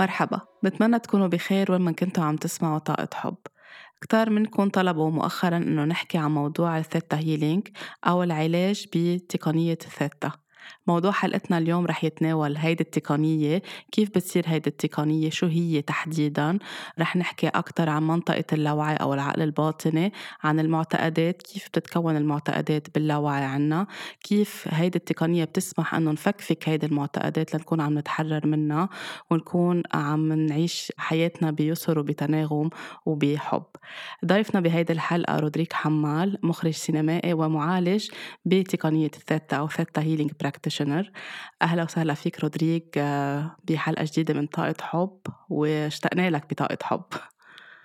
مرحبا. بتمنى تكونوا بخير وين ما كنتوا عم تسمعوا طاقة حب. كتار منكم طلبوا مؤخرا إنه نحكي عن موضوع ال theta healing أو العلاج بتقنية الثيتا. موضوع حلقتنا اليوم رح يتناول هيدي التقنية كيف بتصير هيدي التقنية؟ شو هي تحديدا؟ رح نحكي أكتر عن منطقة اللاوعي أو العقل الباطني عن المعتقدات كيف بتتكون المعتقدات باللاوعي عنا كيف هيدي التقنية بتسمح أنه نفكفك هيدي المعتقدات لنكون عم نتحرر منها ونكون عم نعيش حياتنا بيسر وبتناغم وبحب. ضيفنا بهيدي الحلقة رودريك حمال مخرج سينمائي ومعالج بتقنية الثيتا أو theta healing practitioner أهلا وسهلا فيك رودريك آه، بحلقة جديدة من طاقة حب واشتقنا لك بطاقة حب.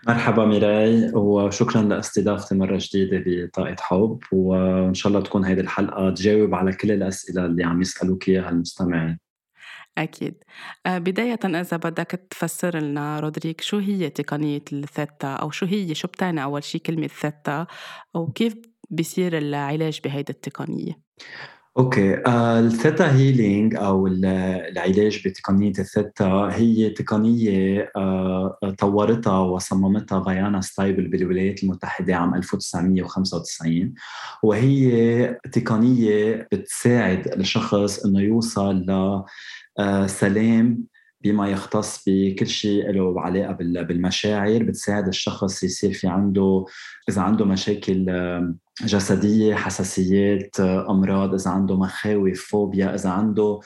مرحبا ميراي وشكرا لاستضافتي مرة جديدة بطاقة حب وإن شاء الله تكون هذه الحلقة تجاوب على كل الأسئلة اللي عم يسألوك إياها المستمعين. أكيد. آه، بداية إذا بدك تفسر لنا رودريك شو هي تقنية الثيتا؟ أو شو هي شو بتعني أول شي كلمة ثيتا؟ وكيف بيصير العلاج بهيدي التقنية؟ Okay. آه ال theta healing أو العلاج بتقنية الثيتا هي تقنية آه طورتها وصممتها فيانا ستايبل بالولايات المتحدة عام 1995 وهي تقنية بتساعد الشخص إنه يوصل لسلام آه، بما يختص بكل شيء له علاقة بالمشاعر. بتساعد الشخص يصير في عنده إذا عنده مشاكل جسدية حساسيات أمراض إذا عنده مخاوف فوبيا إذا عنده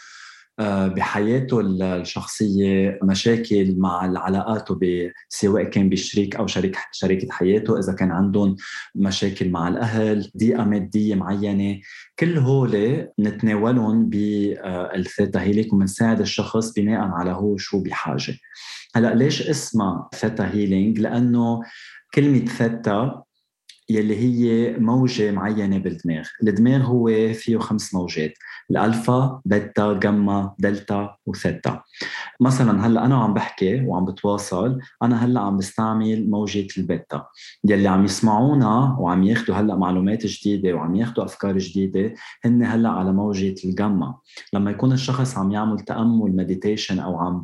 آه، بحياته الشخصية مشاكل مع علاقاته سواء كان بشريك أو شريك شريكة حياته إذا كان عندهم مشاكل مع الأهل ضيقة مادية معينة كل هول نتناولهم بال theta healing وبنساعد الشخص بناء على هو شو بحاجة هلأ ليش اسمها theta healing؟ لأنه كلمة ثيتا يلي هي موجة معينة بالدماغ. الدماغ هو فيه خمس موجات الألفا بيتا جاما دلتا وثيتا. مثلا هلأ أنا عم بحكي وعم بتواصل أنا هلأ عم بستعمل موجة البيتا. يلي عم يسمعونا وعم ياخذوا هلأ معلومات جديدة وعم ياخذوا أفكار جديدة هن هلأ على موجة الجاما. لما يكون الشخص عم يعمل تأمل meditation أو عم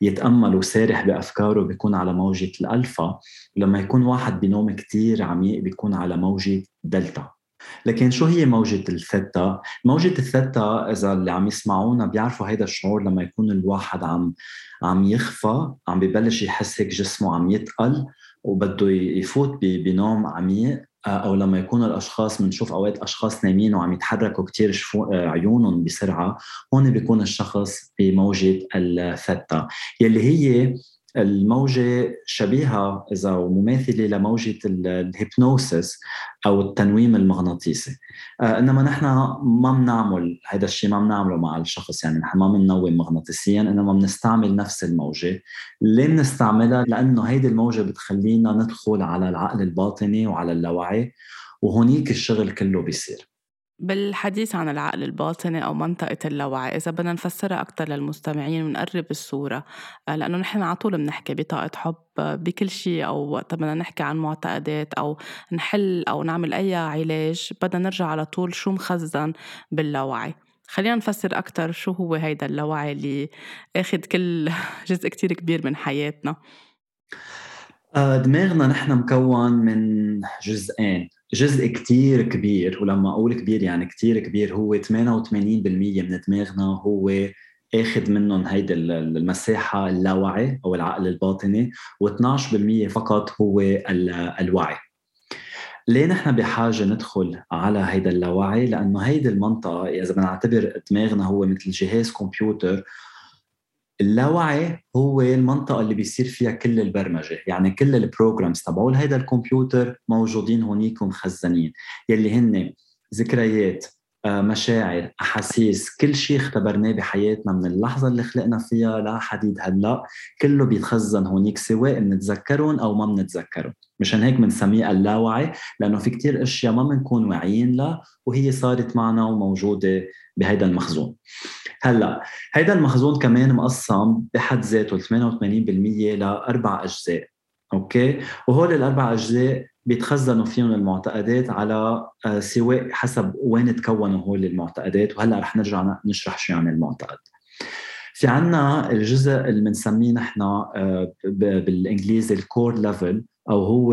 يتأمل وسارح بأفكاره بيكون على موجة الألفا لما يكون واحد بنوم كتير عميق بيكون على موجة دلتا لكن شو هي موجة الثيتا؟ موجة الثيتا إذا اللي عم يسمعونا بيعرفوا هيدا الشعور لما يكون الواحد عم عم يخفى عم ببلش يحس هيك جسمه عم يتقل وبده يفوت بنوم عميق أو لما يكونوا الأشخاص بنشوف أوقات أشخاص نايمين وعم يتحركوا كثير عيونهم بسرعة هون بيكون الشخص بموجة الثيتا يلي هي الموجة شبيهة إذا مماثلة لموجة الهيبنوسيس أو التنويم المغناطيسي. آه إنما نحن ما بنعمل هذا الشيء ما بنعمله مع الشخص يعني نحن ما بننوم مغناطيسيا إنما بنستعمل نفس الموجة. ليه بنستعملها؟ لأنه هيدي الموجة بتخلينا ندخل على العقل الباطني وعلى اللاوعي وهونيك الشغل كله بيصير. بالحديث عن العقل الباطني أو منطقة اللاوعي إذا بدنا نفسرها أكثر للمستمعين ونقرب الصورة آه، لأنه نحن على طول بنحكي بطاقة حب بكل شيء أو وقت بدنا نحكي عن معتقدات أو نحل أو نعمل أي علاج بدنا نرجع على طول شو مخزن باللاوعي. خلينا نفسر أكثر شو هو هيدا اللاوعي اللي أخذ كل جزء كتير كبير من حياتنا. آه، دماغنا نحن مكون من جزئين. جزء كتير كبير ولما أقول كبير يعني كتير كبير هو 88% من دماغنا هو آخذ منهم هيدي المساحة اللاوعي أو العقل الباطني و12% فقط هو الوعي ليه نحن بحاجة ندخل على هيدا اللاوعي؟ لأنه هيدي المنطقة إذا بنعتبر دماغنا هو مثل جهاز كمبيوتر اللاوعي هو المنطقة اللي بيصير فيها كل البرمجة. يعني كل ال programs تبعول هيدا الكمبيوتر موجودين هونيك ومخزنين. يلي هن ذكريات آه، مشاعر أحاسيس كل شيء اختبرناه بحياتنا من اللحظة اللي خلقنا فيها لحديد هلأ. كله بيتخزن هونيك سواء بنتذكرهم أو ما بنتذكرهم مشان هيك بنسميه اللاوعي لأنه في كتير أشياء ما بنكون واعيين لها وهي صارت معنا وموجودة بهيدا المخزون. هلأ هيدا المخزون كمان مقسم بحد ذاته 88% لاربع أجزاء okay؟ وهول الأربع أجزاء بيتخزنوا فيهم المعتقدات على آه، سواء حسب وين تكونوا هول المعتقدات وهلأ رح نرجع نشرح شو يعني المعتقد. في عنا الجزء اللي بنسميه نحن آه، بالإنجليزي ال core level أو هو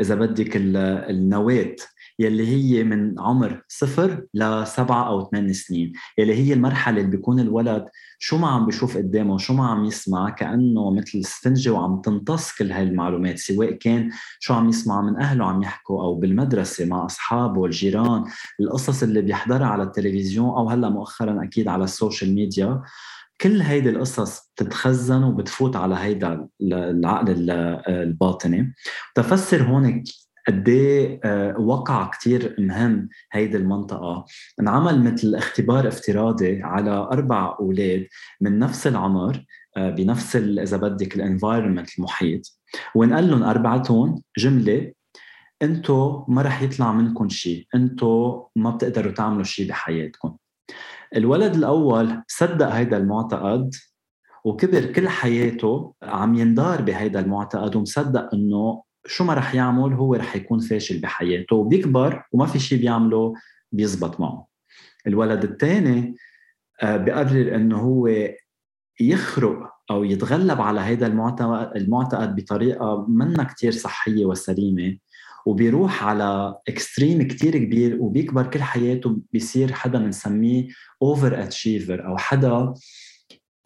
إذا بدك النواة يلي هي من عمر صفر لسبعة أو ثمان سنين. يلي هي المرحلة اللي بيكون الولد شو ما عم بيشوف قدامه شو ما عم يسمع كأنه مثل سفنجة وعم تمتص كل هاي المعلومات سواء كان شو عم يسمع من أهله عم يحكوا أو بالمدرسة مع أصحابه الجيران القصص اللي بيحضرها على التلفزيون أو هلأ مؤخرا أكيد على ال social media. كل هيدي القصص بتتخزن وبتفوت على هيدا العقل الباطني. تفسر هون قد إيه وقع كثير مهم هيدي المنطقة. انعمل مثل اختبار افتراضي على أربع أولاد من نفس العمر آه، بنفس إذا بدك الانفايرمنت المحيط. ونقول لهم اربعتهم جملة أنتم ما رح يطلع منكم شيء أنتم ما بتقدروا تعملوا شيء بحياتكم الولد الأول صدق هيدا المعتقد وكبر كل حياته عم يندار بهيدا المعتقد ومصدق إنه شو ما رح يعمل هو رح يكون فاشل بحياته. وبيكبر وما في شيء بيعمله بيزبط معه. الولد الثاني آه، بقرر إنه هو يخرق أو يتغلب على هذا المعتقد بطريقة منا كثير صحية وسليمة. وبيروح على اكستريم كتير كبير وبيكبر كل حياته بيصير حدا بنسميه over achiever أو حدا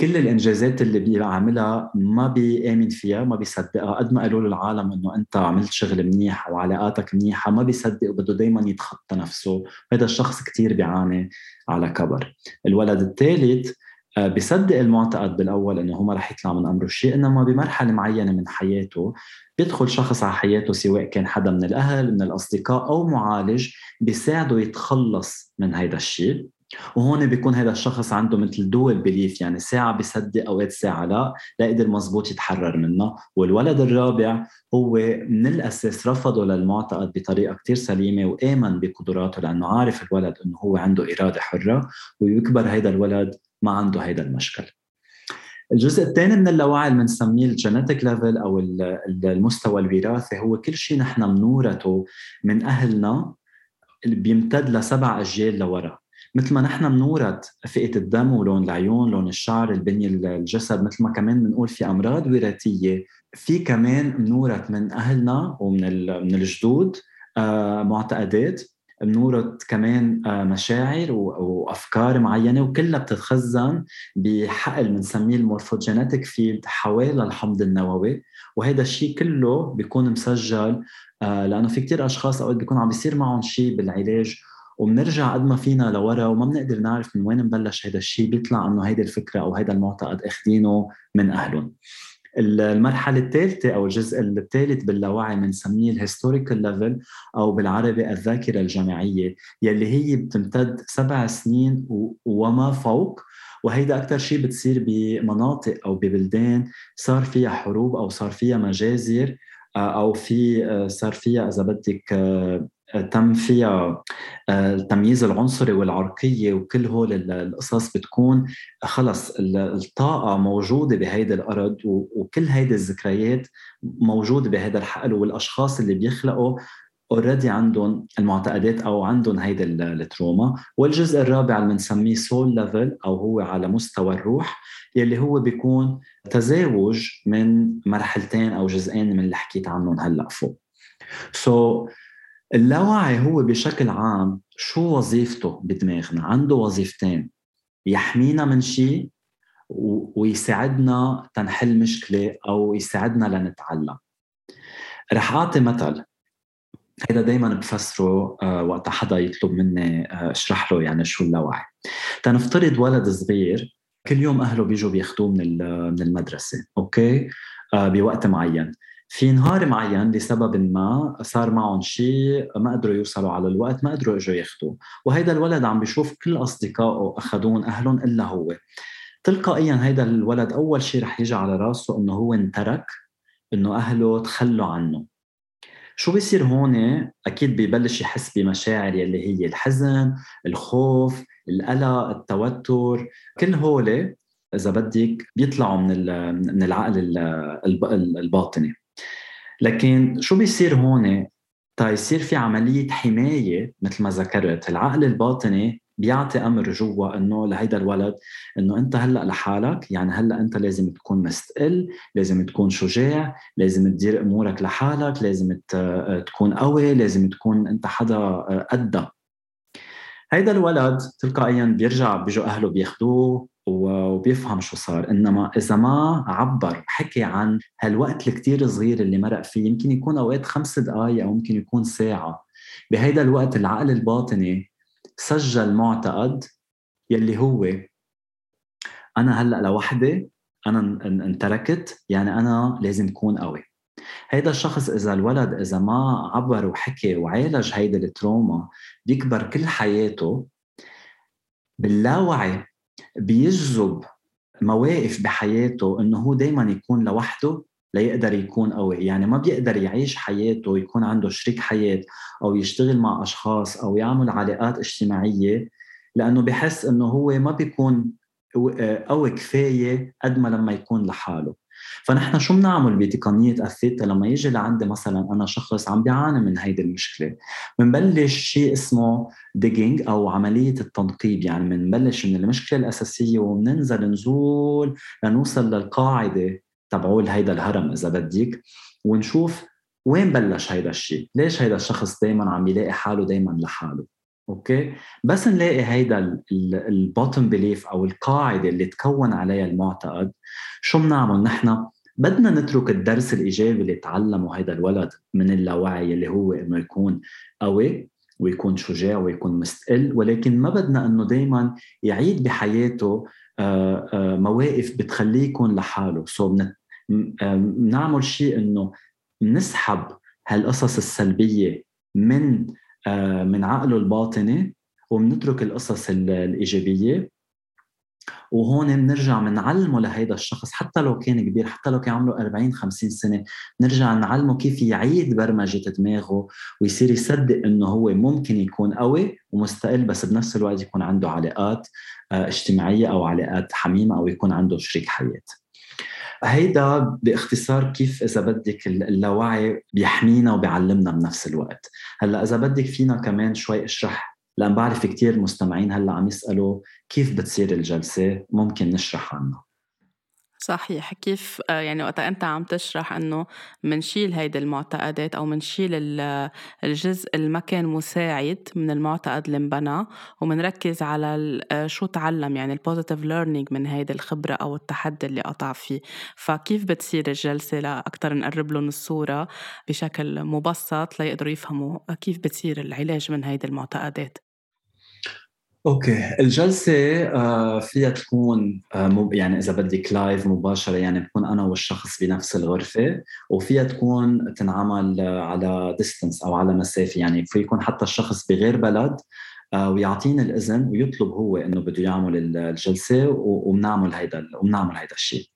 كل الإنجازات اللي بيعملها ما بيآمن فيها ما بيصدقها. قد ما قالوا له العالم إنه أنت عملت شغل منيح أو علاقاتك منيحة ما بيصدق وبده دائما يتخطى نفسه. هذا الشخص كتير بيعاني على كبر. الولد الثالث آه، بيصدق المعتقد بالأول إنه هو ما رح يطلع من أمره شيء إنما بمرحلة معينة من حياته بيدخل شخص على حياته سواء كان حدا من الأهل من الأصدقاء أو معالج بيساعده يتخلص من هذا الشيء. وهون بيكون هذا الشخص عنده مثل dual belief يعني ساعة بيصدق أوقات ساعة لا لا يقدر مزبوط يتحرر منها. والولد الرابع هو من الأساس رفضه للمعتقد بطريقة كتير سليمة وآمن بقدراته لأنه عارف الولد أنه هو عنده إرادة حرة. ويكبر هذا الولد ما عنده هذا المشكل. الجزء الثاني من اللاوعي اللي بنسميه ال genetic level أو المستوى الوراثي هو كل شيء نحن بنورثه من أهلنا اللي بيمتد لسبع أجيال لورا. مثل ما نحن بنورث فئة الدم ولون العيون لون الشعر البنية الجسد مثل ما كمان بنقول في أمراض وراثية في كمان بنورث من أهلنا ومن من الجدود آه، معتقدات بنورث كمان آه، مشاعر وأفكار معينة وكلها بتتخزن بحقل بنسميه المورفوجينيتك فيلد حوالي الحمض النووي. وهذا الشيء كله بيكون مسجل آه، لأنه في كتير أشخاص أوقات بيكون عم بيصير معهم شيء بالعلاج وبنرجع قد ما فينا لورا وما بنقدر نعرف من وين مبلش هذا الشيء بيطلع إنه هيدي الفكرة أو هيدا المعتقد اخذينه من أهلهم. المرحلة الثالثة أو الجزء الثالث باللاوعي بنسميه ال historical level أو بالعربي الذاكرة الجماعية يلي هي بتمتد سبع سنين وما فوق وهيدا أكثر شيء بتصير بمناطق أو ببلدان صار فيها حروب أو صار فيها مجازر آه، أو في آه، صار فيها إذا بدك آه، تم فيها آه، التمييز العنصري والعرقية وكل هول القصص بتكون خلص الطاقة موجودة بهيدا الأرض وكل هيدي الذكريات موجودة بهذا الحقل والأشخاص اللي بيخلقوا already عندهم المعتقدات أو عندهم هيدي ال trauma. والجزء الرابع اللي بنسميه soul level أو هو على مستوى الروح يلي هو بيكون تزاوج من مرحلتين أو جزئين من اللي حكيت عنهم هلأ فوق. سو so, اللاوعي هو بشكل عام شو وظيفته بدماغنا؟ عنده وظيفتين. يحمينا من شيء ويساعدنا تنحل مشكلة أو يساعدنا لنتعلم. رح أعطي مثل. هذا دايما بفسره آه، وقت حدا يطلب مني آه، اشرح له يعني شو اللاوعي. تنفترض ولد صغير كل يوم أهله بيجوا بياخذوه من من المدرسة أوكي؟ آه، بوقت معين. في نهار معين لسبب ما صار معهم شيء ما قدروا يوصلوا على الوقت ما قدروا إجوا ياخذوه وهيدا الولد عم بيشوف كل أصدقائه اخذون اهلهم إلا هو. تلقائيا هيدا الولد أول شيء رح يجي على راسه إنه هو انترك إنه أهله تخلوا عنه. شو بيصير هون؟ أكيد ببلش يحس بمشاعر يلي هي الحزن الخوف القلق التوتر. كل هول إذا بدك بيطلعوا من من العقل الباطني لكن شو بيصير هون؟ تا يصير في عملية حماية مثل ما ذكرت. العقل الباطني بيعطي أمر جوا إنه لهيدا الولد إنه أنت هلأ لحالك يعني هلأ أنت لازم تكون مستقل لازم تكون شجاع لازم تدير أمورك لحالك لازم تكون قوي لازم تكون أنت حدا قدها هيدا الولد تلقائيا بيرجع بيجوا أهله بياخذوه وبيفهم شو صار. إنما إذا ما عبر حكي عن هالوقت الكتير صغير اللي مرق فيه يمكن يكون أوقات خمس دقائق أو يمكن يكون ساعة. بهيدا الوقت العقل الباطني سجل معتقد يلي هو أنا هلأ لوحدي أنا انتركت يعني أنا لازم اكون قوي. هيدا الشخص إذا الولد إذا ما عبر وحكي وعالج هيدا التروما بيكبر كل حياته باللاوعي بيجذب مواقف بحياته إنه هو دائما يكون لوحده ليقدر يكون قوي. يعني ما بيقدر يعيش حياته ويكون عنده شريك حياة أو يشتغل مع أشخاص أو يعمل علاقات اجتماعية لأنه بحس أنه هو ما بيكون قوي كفاية قد ما لما يكون لحاله. فنحن شو بنعمل بتقنية الثيتا لما يجي لعندي مثلا أنا شخص عم بيعاني من هيدي المشكلة؟ بنبلش شيء اسمه digging أو عملية التنقيب يعني بنبلش من المشكلة الأساسية وبننزل نزول لنوصل للقاعدة تبعول هيدا الهرم إذا بدك ونشوف وين بلش هيدا الشيء؟ ليش هيدا الشخص دائما عم يلاقي حاله دائما لحاله؟ أوكي؟ بس نلاقي هيدا ال bottom belief أو القاعدة اللي تكون عليها المعتقد. شو بنعمل نحن؟ بدنا نترك الدرس الإيجابي اللي تعلمه هيدا الولد من اللاوعي اللي هو إنه يكون قوي ويكون شجاع ويكون مستقل ولكن ما بدنا إنه دائما يعيد بحياته آه، آه، مواقف بتخليه يكون لحاله. سو بنعمل شيء إنه بنسحب هالقصص السلبية من آه، من عقله الباطني وبنترك القصص الإيجابية. وهون بنرجع بنعلمه لهيدا الشخص حتى لو كان كبير حتى لو كان عمره 40 50 سنة بنرجع نعلمه كيف يعيد برمجة دماغه ويصير يصدق إنه هو ممكن يكون قوي ومستقل بس بنفس الوقت يكون عنده علاقات آه، اجتماعية أو علاقات حميمة أو يكون عنده شريك حياة. هيدا باختصار كيف إذا بدك اللاوعي بيحمينا وبيعلمنا بنفس الوقت. هلأ إذا بدك فينا كمان شوي اشرح لأن بعرف كثير مستمعين هلأ عم يسألوا كيف بتصير الجلسة؟ ممكن نشرح عنها. صحيح. كيف آه، يعني وقتها أنت عم تشرح إنه منشيل هيدي المعتقدات أو منشيل الجزء اللي كان مساعد من المعتقد اللي انبنى ومنركز على آه، شو تعلم يعني ال positive learning من هيدي الخبرة أو التحدي اللي قطع فيه. فكيف بتصير الجلسة لاكثر نقرب لهم الصورة بشكل مبسط ليقدروا يفهموا كيف بتصير العلاج من هيدي المعتقدات؟ أوكي. الجلسة آه، فيها تكون آه، يعني إذا بدك live مباشرة يعني بكون أنا والشخص بنفس الغرفة وفيها تكون تنعمل على distance أو على مسافة. يعني في يكون حتى الشخص بغير بلد آه، ويعطيني الإذن ويطلب هو إنه بده يعمل الجلسة وبنعمل هيدا وبنعمل هيدا الشيء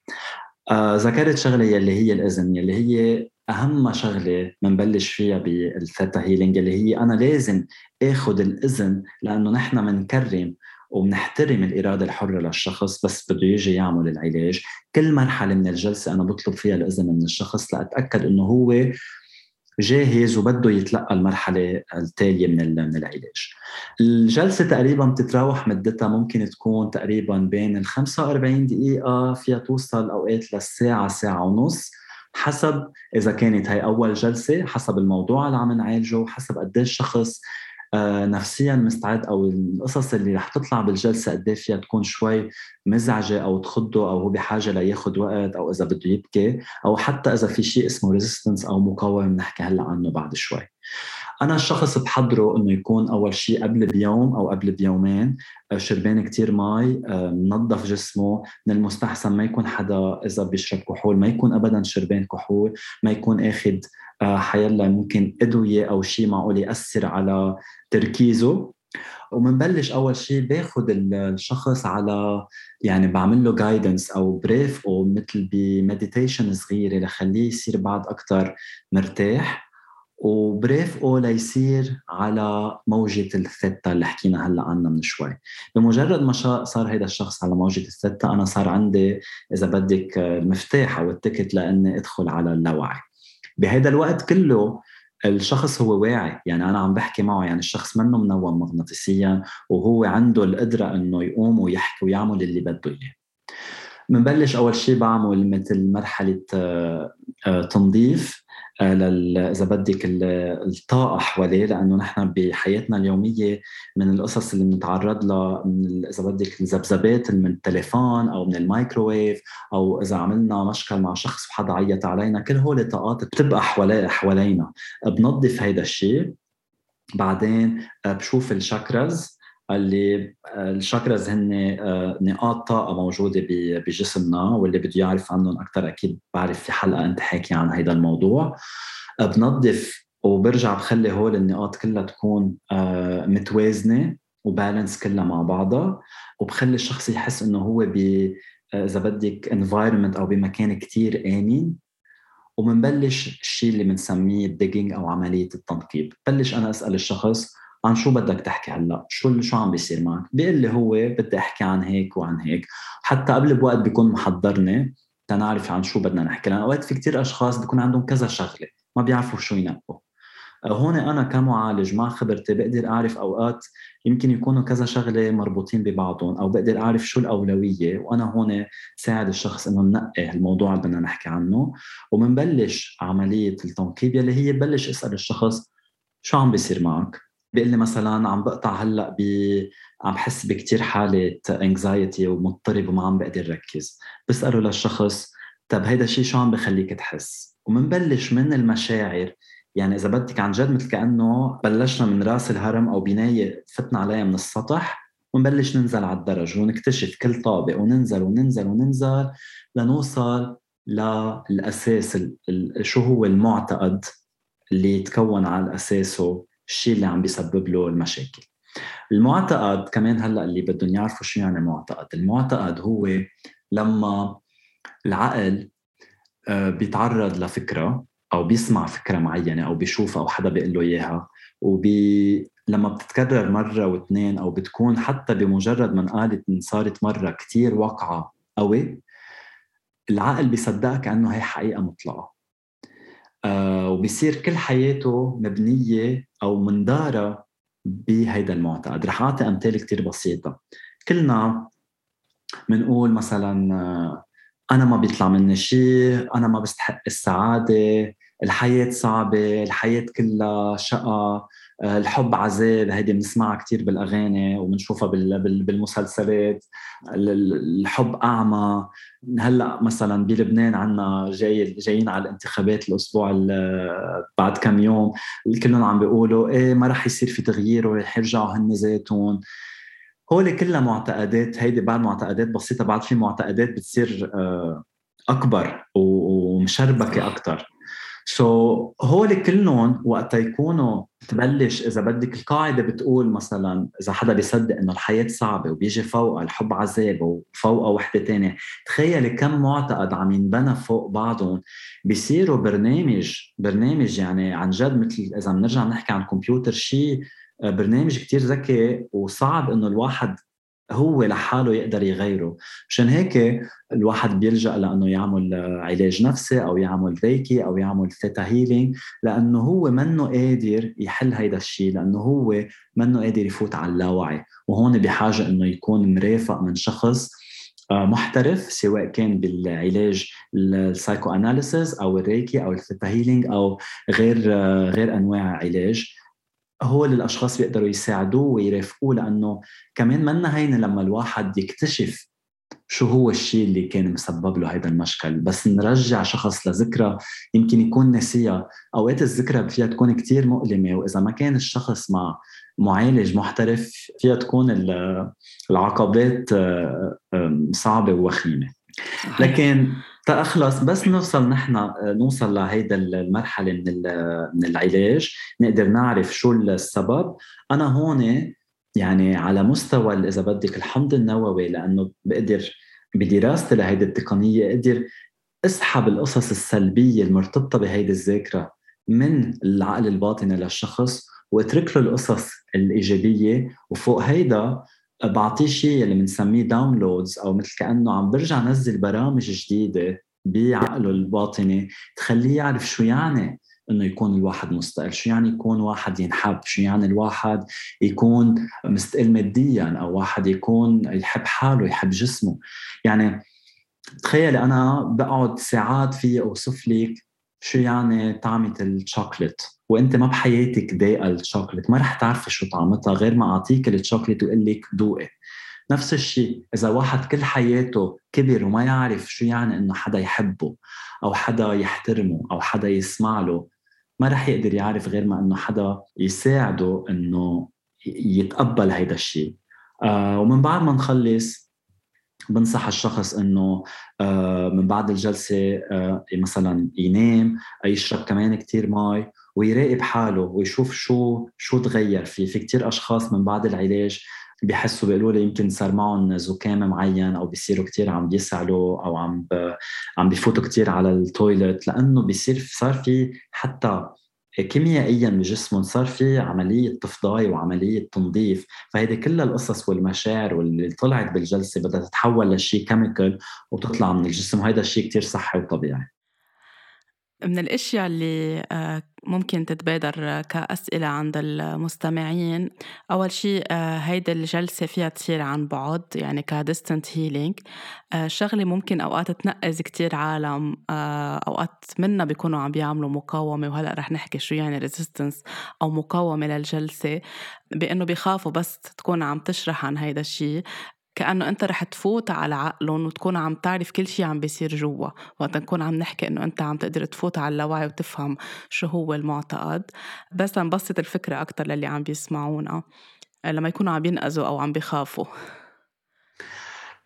ذكرت شغلة يلي هي الإذن يلي هي أهم شغلة بنبلش فيها بال theta healing اللي هي أنا لازم آخذ الإذن لأنه نحن بنكرم وبنحترم الإرادة الحرة للشخص بس بده يجي يعمل العلاج كل مرحلة من الجلسة أنا بطلب فيها الإذن من الشخص لأتأكد إنه هو جاهز وبده يتلقى المرحلة التالية من من العلاج. الجلسة تقريبا بتتراوح مدتها ممكن تكون تقريبا بين ال 45 دقيقة فيها توصل أوقات للساعة ساعة ونص حسب إذا كانت هي أول جلسة حسب الموضوع اللي عم نعالجه حسب قد الشخص آه، نفسيا مستعد أو القصص اللي رح تطلع بالجلسة قد فيها تكون شوي مزعجة أو تخضه أو هو بحاجة لياخذ وقت أو إذا بده يبكي أو حتى إذا في شيء اسمه resistance أو مقاومة بنحكي هلأ عنه بعد شوي. أنا الشخص بحضره إنه يكون أول شيء قبل بيوم أو قبل بيومين آه، شربان كتير مي آه، منظف جسمه من المستحسن ما يكون حدا إذا بيشرب كحول ما يكون ابدا شربان كحول ما يكون آخذ آه، حيلا ممكن أدوية أو شيء معقول يأثر على تركيزه. ومنبلش أول شيء باخذ الشخص على يعني بعمل له guidance أو brief أو مثل ب meditation صغيرة لخليه يصير بعد أكثر مرتاح. وبرافقه ليصير على موجة الثيتا اللي حكينا هلأ عنها من شوي. بمجرد ما صار هذا الشخص على موجة الثيتا أنا صار عندي إذا بدك المفتاح أو التكت لأني أدخل على اللاوعي. بهذا الوقت كله الشخص هو واعي. يعني أنا عم بحكي معه يعني الشخص منه منوم مغناطيسيا وهو عنده القدرة إنه يقوم ويحكي ويعمل اللي بده إياه. بنبلش أول شيء بعمل مثل مرحلة آه، آه، تنظيف. إذا بدك الطاقة حواليه لأنه نحن بحياتنا اليومية من القصص اللي بنتعرض لها من إذا بدك الذبذبات من التليفون أو من الميكروويف أو إذا عملنا مشكل مع شخص وحدا عيط علينا كل هول طاقات بتبقى حوالي حوالينا. بنظف هيدا الشيء بعدين بشوف الشاكرز اللي آه، الشاكراز هن آه، نقاط طاقه موجوده بجسمنا واللي بده يعرف عنهم أكثر أكيد بعرف في حلقة أنت حاكي عن هذا الموضوع. آه، بنظف وبرجع بخلي هول النقاط كلها تكون متوازنة وبالانس كلها مع بعضها وبخلي الشخص يحس إنه هو ب إذا بدك environment أو بمكان كتير آمن. وبنبلش الشيء اللي بنسميه ال digging أو عملية التنقيب. بلش أنا أسأل الشخص عن شو بدك تحكي هلا؟ شو شو عم بيصير معك؟ بيقول لي هو بدي أحكي عن هيك وعن هيك. حتى قبل بوقت بيكون محضرني تنعرف عن شو بدنا نحكي. لأن أوقات في كتير أشخاص بيكون عندهم كذا شغلة ما بيعرفوا شو ينقوا. هون أنا كمعالج مع خبرتي بقدر أعرف أوقات يمكن يكونوا كذا شغلة مربوطين ببعضهم أو بقدر أعرف شو الأولوية وأنا هون ساعد الشخص إنه ننقي الموضوع اللي بدنا نحكي عنه. وبنبلش عملية التنقيب يلي هي ببلش أسأل الشخص شو عم بيصير معك؟ بيقول لي مثلا عم بقطع هلأ ب عم بحس بكثير حالة انكزايتي ومضطرب وما عم بقدر ركز. بسأله للشخص طب هيدا الشيء شو عم بخليك تحس؟ ومنبلش من المشاعر. يعني إذا بدك عن جد مثل كأنه بلشنا من راس الهرم أو بناية فتنا عليها من السطح ونبلش ننزل على الدرج ونكتشف كل طابق وننزل وننزل وننزل لنوصل للأساس شو هو المعتقد اللي تكون على أساسه. الشيء اللي عم بيسبب له المشاكل. المعتقد كمان هلأ اللي بدهم يعرفوا شو يعني معتقد المعتقد هو لما العقل آه، بيتعرض لفكرة أو بيسمع فكرة معينة أو بيشوفها أو حدا بيقول له إياها وبي لما بتتكرر مرة واثنين أو بتكون حتى بمجرد ما انقالت صارت مرة كثير واقعة قوي العقل بيصدقها كأنه هي حقيقة مطلقة. وبصير كل حياته مبنية أو مندارة بهيدا المعتقد رح اعطي امثله كثير بسيطة. كلنا بنقول مثلا آه، أنا ما بيطلع مني شيء أنا ما بستحق السعادة الحياة صعبة الحياة كلها آه، الحب عذاب هيدي بنسمعها كثير بالأغاني وبنشوفها بالمسلسلات. الحب أعمى. هلأ مثلا بلبنان عنا جاي جايين على الانتخابات الأسبوع بعد كم يوم. كلهم عم بيقولوا إيه ما رح يصير في تغيير ورح يرجعوا هن ذاتهم هول كلها معتقدات هيدي بعد معتقدات بسيطة بعد في معتقدات بتصير آه، أكبر ومشربكة أكثر سو هول كلهم وقت يكونوا تبلش إذا بدك القاعدة بتقول مثلا إذا حدا بيصدق إنه الحياة صعبة وبيجي فوقها الحب عذاب وفوقها وحدة تانية تخيلي كم معتقد عم ينبنى فوق بعضهم. بيصيروا برنامج برنامج يعني عن جد مثل إذا بنرجع نحكي عن كمبيوتر شيء برنامج كتير ذكي وصعب إنه الواحد هو لحاله يقدر يغيره. مشان هيك الواحد بيلجأ لأنه يعمل علاج نفسي أو يعمل ريكي أو يعمل theta healing لأنه هو منه قادر يحل هيدا الشيء لأنه هو منه قادر يفوت على اللاوعي. وهون بحاجة إنه يكون مرافق من شخص آه، محترف سواء كان بالعلاج ال psychoanalysis أو الريكي أو ال theta healing أو غير آه، غير أنواع علاج. هو اللي الأشخاص بيقدروا يساعدوه ويرافقوه لأنه كمان منا هينه لما الواحد يكتشف شو هو الشيء اللي كان مسبب له هذا المشكل. بس نرجع شخص لذكرى يمكن يكون نسيها أوقات الذكرى فيها تكون كتير مؤلمة وإذا ما كان الشخص مع معالج محترف فيها تكون العقبات آه، صعبة ووخيمة. لكن تأخلص بس نوصل نحن نوصل لهيدا المرحلة من من العلاج. نقدر نعرف شو السبب. أنا هون يعني على مستوى إذا بدك الحمض النووي لأنه بقدر بدراستي لهيدي التقنية أقدر أسحب القصص السلبية المرتبطة بهيدي الذاكرة من العقل الباطني للشخص واترك له القصص الإيجابية وفوق هيدا بعطيه شيء اللي بنسميه downloads أو مثل كأنه عم برجع نزل برامج جديدة بعقله الباطني تخليه يعرف شو يعني إنه يكون الواحد مستقل شو يعني يكون واحد ينحب شو يعني الواحد يكون مستقل ماديا أو واحد يكون يحب حاله يحب جسمه. يعني تخيلي أنا بقعد ساعات في أوصف لك شو يعني طعمة الشوكليت. وانت ما بحياتك دايقه الشوكليت ما رح تعرفي شو طعمتها غير ما أعطيك الشوكليت واقول لك ذوقي. نفس الشيء إذا واحد كل حياته كبر وما يعرف شو يعني إنه حدا يحبه أو حدا يحترمه أو حدا يسمع له ما رح يقدر يعرف غير ما إنه حدا يساعده إنه يتقبل هيدا الشيء آه ومن بعد ما نخلص بنصح الشخص إنه آه من بعد الجلسة آه مثلا ينام يشرب كمان كتير مي ويراقب حاله ويشوف شو شو تغير. فيه في كتير أشخاص من بعد العلاج بيحسوا بيقولوا لي يمكن صار معهم زكام معين أو بيصيروا كثير عم بيسعلوا أو عم ب... عم بفوتوا كثير على ال toilet لأنه بيصير صار في حتى كيميائيا بجسمهم صار في عملية تفضاي وعملية تنظيف. فهيدي كل القصص والمشاعر واللي طلعت بالجلسة بدها تتحول لشيء chemical وتطلع من الجسم. وهذا الشيء كثير صحي وطبيعي. من الأشياء اللي آه، ممكن تتبادر كأسئلة عند المستمعين. أول شيء آه، هيدا الجلسة فيها تصير عن بعد يعني ك distant healing. آه، شغلة ممكن أوقات تنقز كتير عالم. أوقات منا بيكونوا عم بيعملوا مقاومة وهلأ رح نحكي شو يعني resistance أو مقاومة للجلسة. بأنه بيخافوا بس تكون عم تشرح عن هيدا الشيء. كأنه أنت رح تفوت على عقلهم وتكون عم تعرف كل شيء عم بيصير جوا. وقت نكون عم نحكي إنه أنت عم تقدر تفوت على اللاوعي وتفهم شو هو المعتقد. بس نبسط الفكرة أكتر للي عم بيسمعونا لما يكونوا عم ينقذوا أو عم بيخافوا.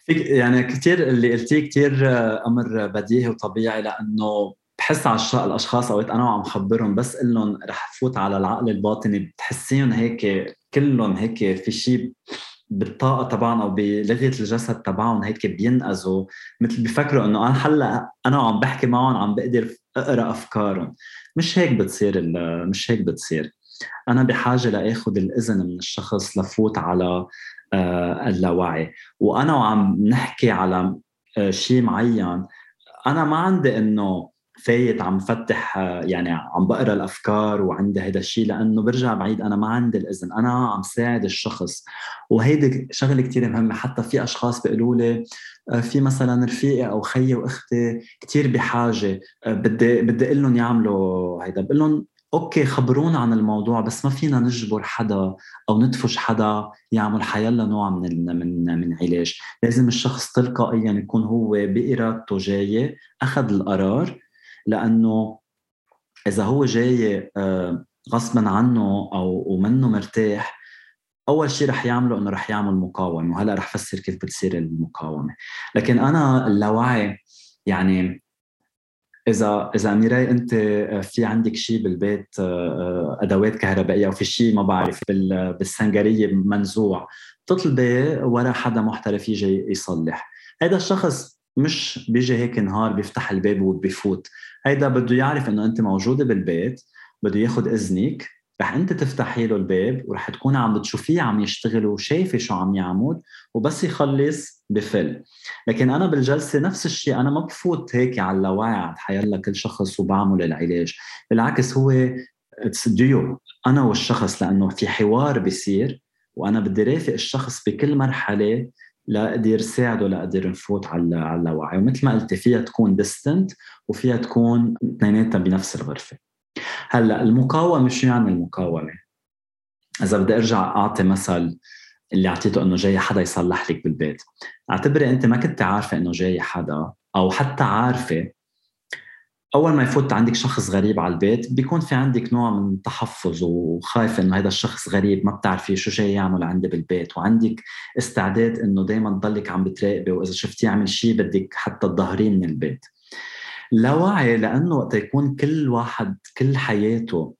فيك يعني كثير اللي قلتيه كثير أمر بديهي وطبيعي لأنه بحس على الأشخاص أوقات أنا وعم خبرهم بس أقول لهم رح فوت على العقل الباطني. بتحسيهم هيك كلهم هيك في شيء بالطاقة تبعهم أو بلغة الجسد تبعهم هيك بينقذوا. مثل بيفكروا إنه أنا هلأ أنا وعم بحكي معهم عم بقدر أقرأ أفكارهم. مش هيك بتصير مش هيك بتصير. أنا بحاجة لآخذ الإذن من الشخص لفوت على آه، اللاوعي. وأنا وعم نحكي على آه، شيء معين أنا ما عندي إنه فايت عم فتح يعني عم بقرا الأفكار وعندي هذا الشيء لأنه برجع بعيد أنا ما عندي الإذن أنا عم ساعد الشخص. وهيدي شغلة كثير مهمة حتى في أشخاص بيقولوا لي آه، في مثلا رفيقي أو خيي وأختي كثير بحاجة آه، بدي بدي أقول لهم يعملوا هيدا. بقول لهم أوكي خبرونا عن الموضوع بس ما فينا نجبر حدا أو ندفش حدا يعمل حيلا نوع من من من علاج. لازم الشخص تلقائيا يكون هو بإرادته جاي أخذ القرار لأنه إذا هو جاي آه، غصبا عنه أو ومنه مرتاح أول شيء رح يعمله إنه رح يعمل مقاومة وهلأ رح فسر كيف بتصير المقاومة. لكن أنا اللاوعي يعني إذا إذا اميراي أنت آه، في عندك شيء بالبيت آه، أدوات كهربائية أو في شيء ما بعرف بالسنجرية منزوع تطلبي ورا حدا محترف يجي يصلح. هذا الشخص مش بيجي هيك نهار بيفتح الباب وبيفوت. هيدا بده يعرف إنه أنت موجودة بالبيت بده ياخذ إذنك رح أنت تفتحي له الباب ورح تكوني عم بتشوفيه عم يشتغل وشايفة شو عم يعمل وبس يخلص بفل. لكن أنا بالجلسة نفس الشيء أنا ما بفوت هيك على اللاوعي عند حيلا كل شخص وبعمل العلاج بالعكس هو ديو أنا والشخص لأنه في حوار بيصير وأنا بدي رافق الشخص بكل مرحلة لاقدر ساعده لاقدر نفوت على اللاوعي ومثل ما قلتي فيها تكون distant وفيها تكون اثنيناتها بنفس الغرفة. هلأ المقاومة شو يعني المقاومة؟ إذا بدي أرجع أعطي مثل اللي أعطيته إنه جاي حدا يصلح لك بالبيت. أعتبري أنت ما كنت عارفة إنه جاي حدا أو حتى عارفة أول ما يفوت عندك شخص غريب على البيت بيكون في عندك نوع من التحفظ وخايفه إنه هذا الشخص غريب ما بتعرفي شو جاي يعمل عندي بالبيت وعندك استعداد إنه دائما تضلك عم بتراقبي وإذا شفتيه يعمل شيء بدك حتى تظهرين من البيت. لا وعي لأنه وقت يكون كل واحد كل حياته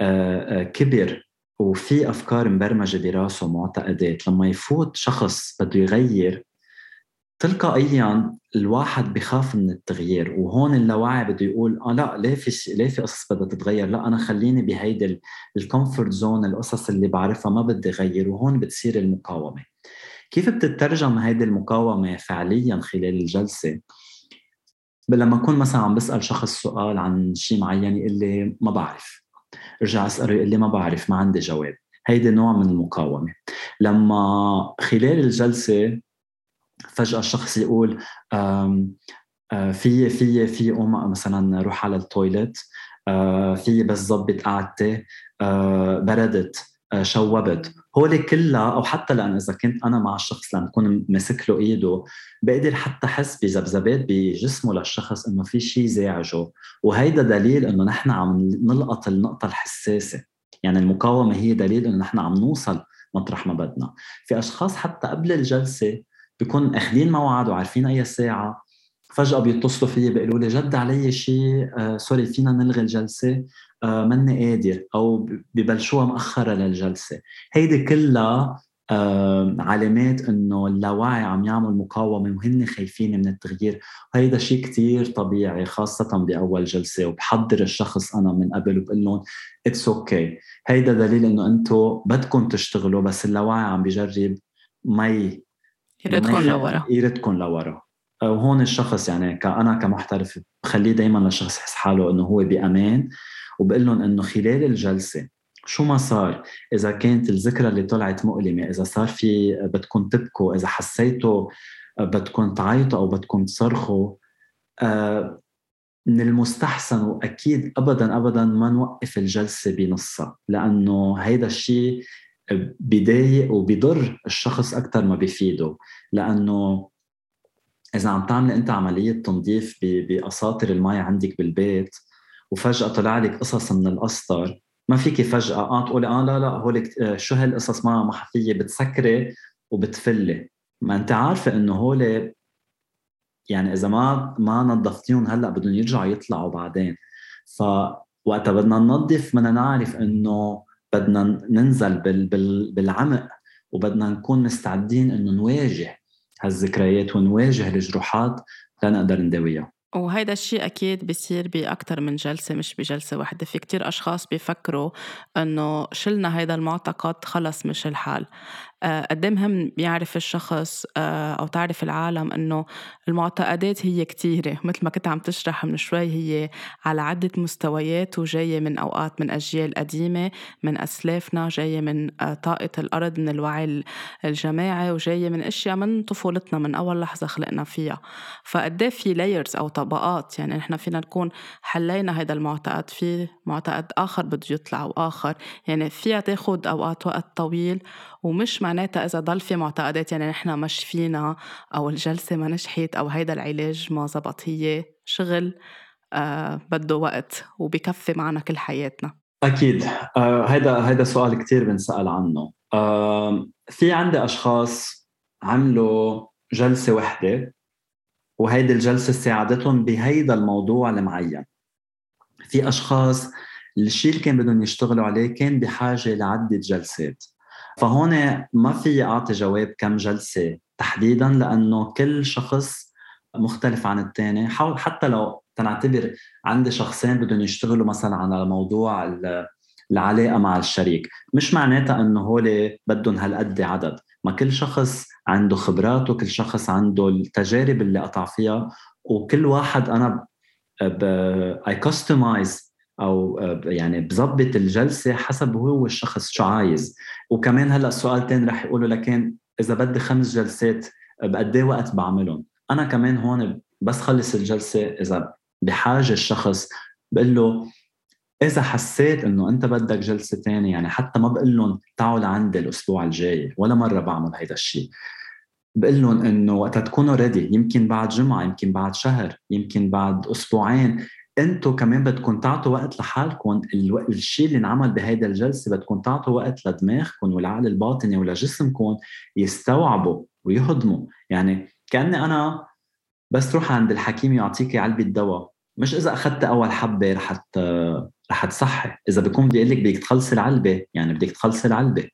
آه، آه، كبر وفي أفكار مبرمجة براسه معتقدات لما يفوت شخص بده يغير تلقائيا الواحد بخاف من التغيير وهون اللاوعي بده يقول آه لا ليه في ليه في قصص بدها تتغير؟ لا أنا خليني بهيدي ال comfort zone القصص اللي بعرفها ما بدي اغير وهون بتصير المقاومة. كيف بتترجم هيدي المقاومة فعليا خلال الجلسة؟ لما أكون مثلا عم بسأل شخص سؤال عن شيء معين يقول لي ما بعرف. أرجع أسأله يقول لي ما بعرف ما عندي جواب. هيدي نوع من المقاومة. لما خلال الجلسة فجأة الشخص يقول آه، في في في قوم مثلا روح على التويلت آه، في بس ظبط قعدتي آه، بردت شوبت. هول كلها أو حتى لأن إذا كنت أنا مع الشخص لما اكون ماسك له إيده بقدر حتى أحس بذبذبات بجسمه للشخص إنه في شيء زاعجه. وهيدا دليل إنه نحن عم نلقط النقطة الحساسة. يعني المقاومة هي دليل إنه نحن عم نوصل مطرح ما بدنا. في أشخاص حتى قبل الجلسة بيكون أخذين موعد وعارفين أي ساعة. فجأة بيتصلوا فيي بيقولوا لي جد علي شيء آه سوري فينا نلغي الجلسة آه ماني قادر أو ببلشوها مأخرة للجلسة. هيدي كلها آه علامات إنه اللاوعي عم يعمل مقاومة وهن خايفين من التغيير. وهيدا شيء كتير طبيعي خاصة بأول جلسة وبحضر الشخص أنا من قبل وبقول لهم it's okay okay. هيدا دليل إنه أنتم بدكم تشتغلوا بس اللاوعي عم بيجرب ما يردكم لورا. يردكم لورا. وهون الشخص يعني كأنا كمحترف بخليه دائما للشخص يحس حاله إنه هو بأمان وبقول لهم إنه خلال الجلسة شو ما صار إذا كانت الذكرى اللي طلعت مؤلمة إذا صار في بدكم تبكوا إذا حسيتوا بدكم تعيطوا أو بدكم تصرخوا آه، من المستحسن وأكيد ابدا ابدا ما نوقف الجلسة بنصها لأنه هيدا الشيء بضايق وبضر الشخص أكثر ما بيفيده لأنه إذا عم تعملي أنت عملية تنظيف بأساطر المي عندك بالبيت وفجأة طلع لك قصص من الأسطر ما فيك فجأة آه تقولي آه لا لا هول آه، شو هالقصص ما ما بتسكري وبتفلي. ما أنت عارفة إنه هول يعني إذا ما ما نظفتيهم هلأ بدهم يرجعوا يطلعوا بعدين. فوقتها بدنا ننظف بدنا نعرف إنه بدنا ننزل بال بال بالعمق وبدنا نكون مستعدين إنه نواجه هالذكريات ونواجه الجروحات لنقدر نداويها. وهيدا الشيء أكيد بيصير بأكثر من جلسة مش بجلسة واحدة. في كتير أشخاص بيفكروا أنه شلنا هيدا المعتقد خلص مش الحال. قد إيه مهم يعرف الشخص آه، أو تعرف العالم إنه المعتقدات هي كتيرة. مثل ما كنت عم تشرح من شوي هي على عدة مستويات وجاية من أوقات من أجيال قديمة من أسلافنا جاية من آه، طاقة الأرض من الوعي الجماعي وجاية من أشياء من طفولتنا من أول لحظة خلقنا فيها. فقد إيه في لايرز أو طبقات؟ يعني نحن فينا نكون حلينا هذا المعتقد في معتقد آخر بده يطلع وآخر يعني فيها تاخد أوقات وقت طويل ومش معناتها إذا ضل في معتقدات يعني نحن مش فينا أو الجلسة ما نجحت أو هيدا العلاج ما زبط هي شغل آه بده وقت وبكفي معنا كل حياتنا. أكيد. آه هيدا هيدا سؤال كتير بنسأل عنه. آه في عندي أشخاص عملوا جلسة وحدة وهيدي الجلسة ساعدتهم بهيدا الموضوع المعين. في أشخاص الشيء اللي كان بدهم يشتغلوا عليه كان بحاجة لعدة جلسات. فهون ما في أعطي جواب كم جلسة. تحديدا لأنه كل شخص مختلف عن الثاني حاول حتى لو تنعتبر عندي شخصين بدهم يشتغلوا مثلا على موضوع العلاقة مع الشريك مش معناتها إنه هول بدهم هالقد عدد. ما كل شخص عنده خبرات وكل شخص عنده التجارب اللي قطع فيها. وكل واحد أنا اي كاستمايز أو آه، يعني بظبط الجلسة حسب هو الشخص شو عايز. وكمان هلأ السؤال تاني رح يقولوا لكن إذا بدي خمس جلسات بقد إيه وقت بعملهم؟ أنا كمان هون بس خلص الجلسة إذا بحاجة الشخص بقول له إذا حسيت إنه أنت بدك جلسة ثانية يعني حتى ما بقول لهم تعالوا لعندي الأسبوع الجاي ولا مرة بعمل هيدا الشيء بقول لهم إنه وقت تكونوا ريدي يمكن بعد جمعة يمكن بعد شهر يمكن بعد أسبوعين. أنتم كمان بدكم تعطوا وقت لحالكم الشيء اللي انعمل بهيدا الجلسة بدكم تعطوا وقت لدماغكم والعقل الباطني ولجسمكم يستوعبوا ويهضموا. يعني كأني أنا بس تروح عند الحكيم يعطيكي علبة دواء. مش إذا أخذت أول حبة رح رح تصحي. إذا بيكون بدي أقول لك بدك تخلصي العلبة يعني بدك تخلصي العلبة.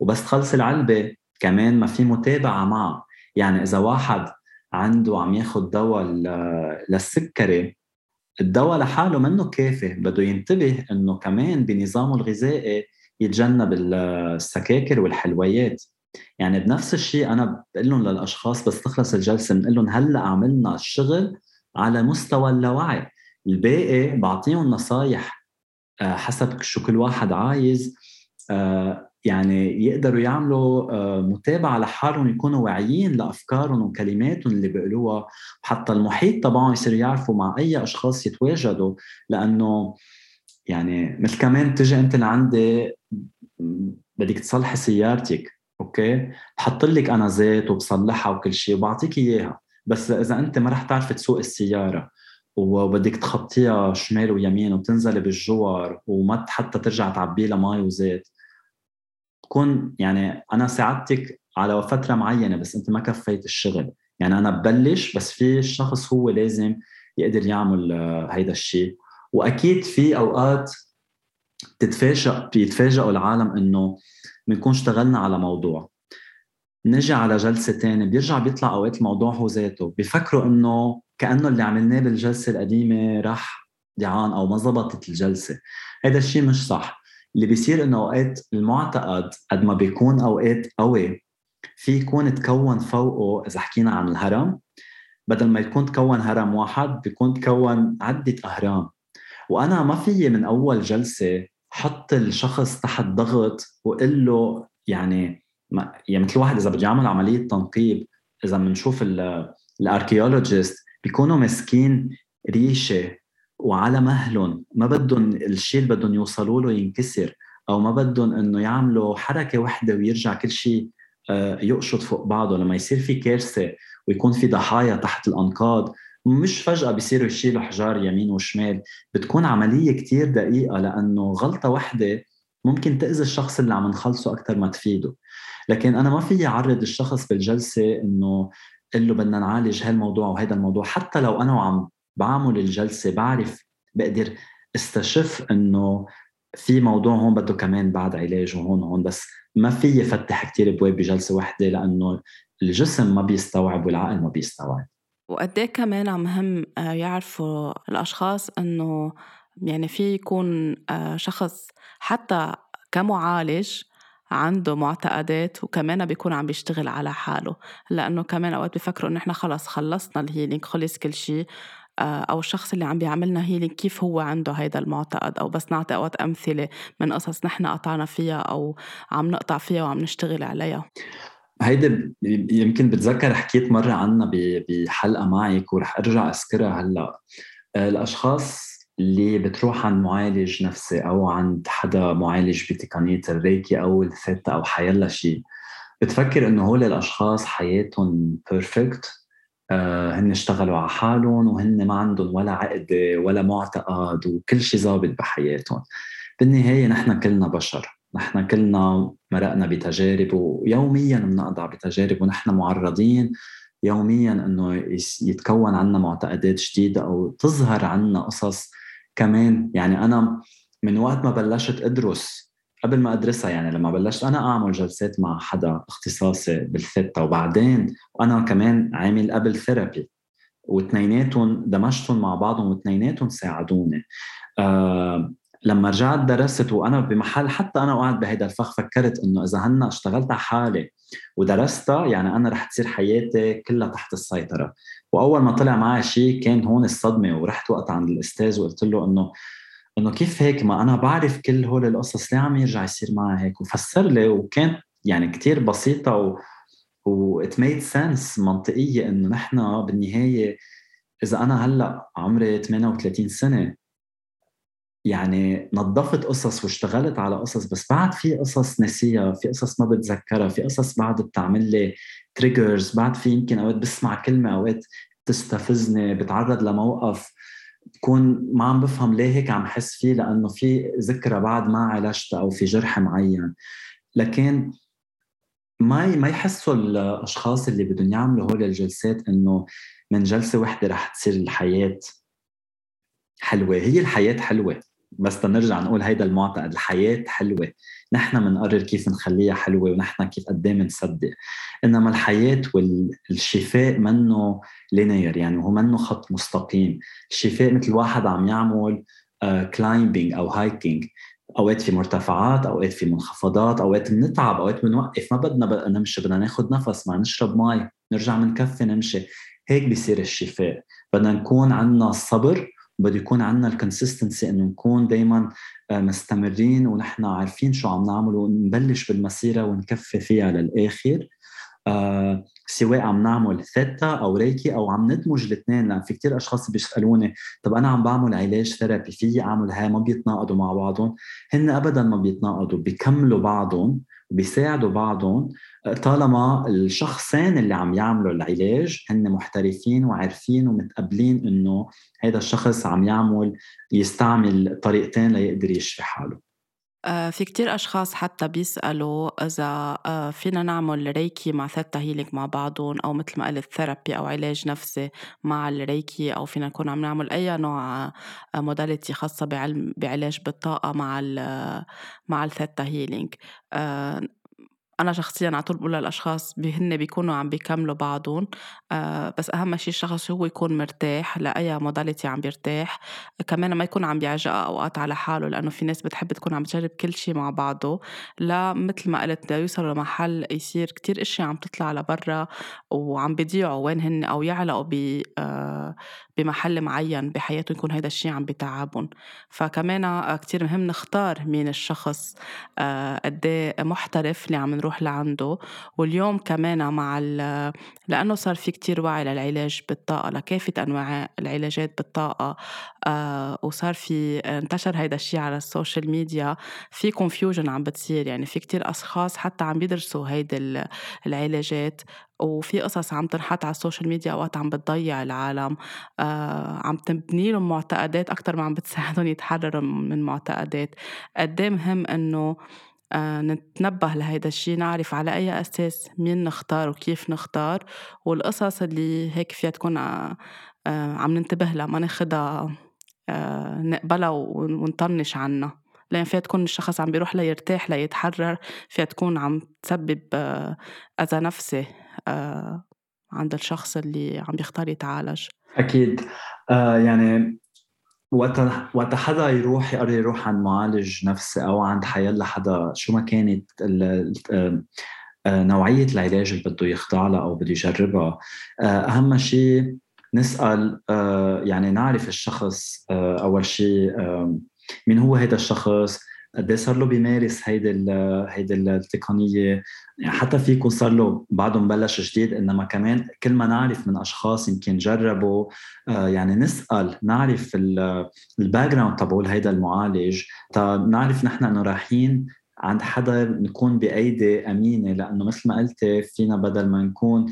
وبس تخلصي العلبة كمان ما في متابعة معها يعني إذا واحد عنده عم ياخذ دواء للسكري الدواء لحاله منه كافي بده ينتبه إنه كمان بنظامه الغذائي يتجنب السكاكر والحلويات. يعني بنفس الشيء أنا بقول لهم للأشخاص بس تخلص الجلسة بنقول لهم هلأ عملنا الشغل على مستوى اللاوعي. الباقي بعطيهم نصايح آه، حسب شو كل واحد عايز آه، يعني يقدروا يعملوا آه، متابعة لحالهم يكونوا واعيين لأفكارهم وكلماتهم اللي بيقولوها. وحتى المحيط تبعهم يصير يعرفوا مع أي أشخاص يتواجدوا لأنه يعني مثل كمان تجي أنت لعندي بدك تصلحي سيارتك okay؟ بحط لك أنا زيت وبصلحها وكل شيء وبعطيك إياها. بس إذا أنت ما رح تعرفي تسوق السيارة وبدك تخطيها شمال ويمين وتنزلي بالجوار وما حتى ترجع تعبي لها مي وزيت تكون يعني أنا ساعدتك على فترة معينة بس أنت ما كفيت الشغل. يعني أنا ببلش بس في الشخص هو لازم يقدر يعمل آه، هيدا الشيء وأكيد في أوقات تتفاجئ بيتفاجئوا العالم إنه بنكون اشتغلنا على موضوع. نجي على جلسة تانية بيرجع بيطلع أوقات الموضوع هو ذاته. بيفكروا إنه كأنه اللي عملناه بالجلسة القديمة راح دعان أو ما زبطت الجلسة. هذا الشيء مش صح. اللي بيصير إنه أوقات المعتقد قد ما بيكون أوقات قوي في يكون تكون فوقه إذا حكينا عن الهرم بدل ما يكون تكون هرم واحد بيكون تكون عدة أهرام. وأنا ما فيي من أول جلسة حط الشخص تحت ضغط وقل له يعني يعني مثل واحد إذا بده يعمل عملية تنقيب إذا بنشوف الاركيولوجيست بيكونوا ماسكين ريشة وعلى مهلهم. ما بدهم الشيء اللي بدهم يوصلوا له ينكسر أو ما بدهم إنه يعملوا حركة واحدة ويرجع كل شيء آه، يقشط فوق بعضه. لما يصير في كارثة ويكون في ضحايا تحت الأنقاض مش فجأة بيصيروا يشيلوا حجار يمين وشمال. بتكون عملية كتير دقيقة لأنه غلطة واحدة ممكن تأذي الشخص اللي عم نخلصه أكثر ما تفيده. لكن أنا ما في أعرض الشخص بالجلسة إنه قل له بدنا نعالج هالموضوع وهذا الموضوع. حتى لو أنا وعم بعمل الجلسة بعرف بقدر استشف إنه في موضوع هون بده كمان بعد علاج وهون وهون بس ما في فتح كتير ابواب بجلسة واحدة لأنه الجسم ما بيستوعب والعقل ما بيستوعب. وقد إيه كمان مهم آه، يعرفوا الأشخاص إنه يعني في يكون آه، شخص حتى كمعالج عنده معتقدات وكمان بيكون عم بيشتغل على حاله لأنه كمان أوقات بيفكروا إنه إحنا خلص خلصنا الهيلينج خلص كل شيء آه، أو الشخص اللي عم بيعملنا healing كيف هو عنده هيدا المعتقد أو بس نعطي أوقات أمثلة من قصص نحن قطعنا فيها أو عم نقطع فيها وعم نشتغل عليها. هيدي يمكن بتذكر حكيت مرة عنها بحلقة معك ورح أرجع أذكرها هلأ. آه، الأشخاص اللي بتروح عند معالج نفسي أو عند حدا معالج بتقنية ال Reiki أو الثيتا أو حيلا شيء بتفكر إنه هول الأشخاص حياتهم perfect هن اشتغلوا على حالهم وهن ما عندهم ولا عقدة ولا معتقد وكل شيء ظابط بحياتهم. بالنهاية نحن كلنا بشر. نحن كلنا مرقنا بتجارب ويوميا بنقطع بتجارب ونحن معرضين يوميا إنه يتكون عنا معتقدات جديدة أو تظهر عنا قصص كمان. يعني أنا من وقت ما بلشت أدرس قبل ما أدرسها يعني لما بلشت أنا أعمل جلسات مع حدا اختصاصي بالثيتا وبعدين وأنا كمان عامل قبل ثيرابي واثنيناتهم دمجتهم مع بعضهم واثنيناتهم ساعدوني. آه لما رجعت درست وأنا بمحل حتى أنا وقعت بهذا الفخ فكرت إنه إذا هنا اشتغلت على حالي ودرستها يعني أنا رح تصير حياتي كلها تحت السيطرة. وأول ما طلع معي شيء كان هون الصدمة ورحت وقت عند الأستاذ وقلت له إنه إنه كيف هيك؟ ما أنا بعرف كل هول القصص ليه عم يرجع يصير معي هيك؟ وفسر لي وكانت يعني كتير بسيطة و و it made sense منطقية إنه نحن بالنهاية إذا أنا هلأ عمري 38 سنة يعني نظفت قصص واشتغلت على قصص بس بعد في قصص ناسيها في قصص ما بتذكرها في قصص بعد بتعمل لي تريجرز بعد في يمكن أوقات بسمع كلمة أوقات تستفزني بتعرض لموقف. بكون ما عم بفهم ليه هيك عم حس فيه لأنه في ذكرى بعد ما عالجتها أو في جرح معين. لكن ما ما يحسوا الأشخاص اللي بدهم يعملوا هول الجلسات إنه من جلسة وحدة رح تصير الحياة حلوة. هي الحياة حلوة بس تنرجع نقول هيدا المعتقد الحياة حلوة. نحن بنقرر كيف نخليها حلوة ونحن كيف قد إيه بنصدق إنما الحياة والشفاء منه لينير يعني هو منه خط مستقيم. الشفاء مثل واحد عم يعمل climbing أو hiking أوقات في مرتفعات أوقات في منخفضات أوقات بنتعب أوقات بنوقف ما بدنا نمشي بدنا ناخذ نفس ما نشرب مي نرجع بنكفي نمشي. هيك بيصير الشفاء. بدنا نكون عندنا الصبر بده يكون عندنا ال consistency إنه نكون دائما آه، مستمرين ونحن عارفين شو عم نعمل ونبلش بالمسيرة ونكفي فيها للآخر. آه سواء عم نعمل ثيتا أو Reiki أو عم ندمج الاثنين لأن في كتير أشخاص بيسألوني طب أنا عم بعمل علاج therapy فيي اعمل هاي ما بيتناقضوا مع بعضهم؟ هن ابدا ما بيتناقضوا بيكملوا بعضهم وبيساعدوا بعضهم طالما الشخصين اللي عم يعملوا العلاج هن محترفين وعارفين ومتقبلين إنه هذا الشخص عم يعمل يستعمل طريقتين ليقدر يشفي حاله. آه، في كتير أشخاص حتى بيسألوا إذا آه، فينا نعمل Reiki مع Theta Healing مع بعضهم أو مثل ما قلت therapy أو علاج نفسي مع ال Reiki أو فينا نكون عم نعمل أي نوع modality آه، خاصة بعلم بعلاج بالطاقة مع مع ال Theta Healing أنا شخصيًا على طول بقول للأشخاص هن بيكونوا عم بيكملوا بعضهم آه بس أهم شيء الشخص هو يكون مرتاح لأي modality عم بيرتاح كمان ما يكون عم بيعجق أوقات على حاله لأنه في ناس بتحب تكون عم تجرب كل شيء مع بعضه لا مثل ما قلت يوصلوا لمحل يصير كتير أشياء عم تطلع لبرا وعم بيضيعوا وين هن أو يعلقوا بمحل معين بحياتهم يكون هذا الشيء عم بتعبهم. فكمان كتير مهم نختار مين الشخص آه، قد إيه محترف اللي عم نروح لعنده. واليوم كمان مع لأنه صار في كتير وعي للعلاج بالطاقة لكافة أنواع العلاجات بالطاقة آه، وصار في انتشر هيدا الشيء على ال social media. في confusion عم بتصير يعني في كتير أشخاص حتى عم بيدرسوا هيدي العلاجات. وفي قصص عم تنحط على السوشيال ميديا اوقات عم بتضيع العالم آه عم تبني لهم معتقدات أكثر ما عم بتساعدهم يتحرروا من معتقدات. قد إيه مهم إنه آه نتنبه لهيدا الشيء نعرف على أي أساس مين نختار وكيف نختار والقصص اللي هيك فيها تكون آه عم ننتبه لها ما ناخدها آه نقبلها ونطنش عنها. لأن فيها تكون الشخص عم بيروح ليرتاح ليتحرر فيها تكون عم تسبب آه، أذى نفسي. آه، عند الشخص اللي عم بيختار يتعالج. أكيد. آه يعني وقت وقت حدا يروح يقرر يروح عند معالج نفسي أو عند حيلا حدا شو ما كانت آه، آه، نوعية العلاج اللي بده يخضع لها أو بده يجربها. أهم شيء نسأل يعني نعرف الشخص أول شيء مين هو هذا الشخص؟ قد صار له بيمارس هيدي هيدي التقنية؟ يعني حتى في يكون صار له بعده مبلش جديد إنما كمان كل ما نعرف من أشخاص يمكن جربوا آه، يعني نسأل نعرف ال background تبعول هيدا المعالج. نعرف نحن إنه رايحين عند حدا نكون بأيدي أمينة لأنه مثل ما قلتي فينا بدل ما نكون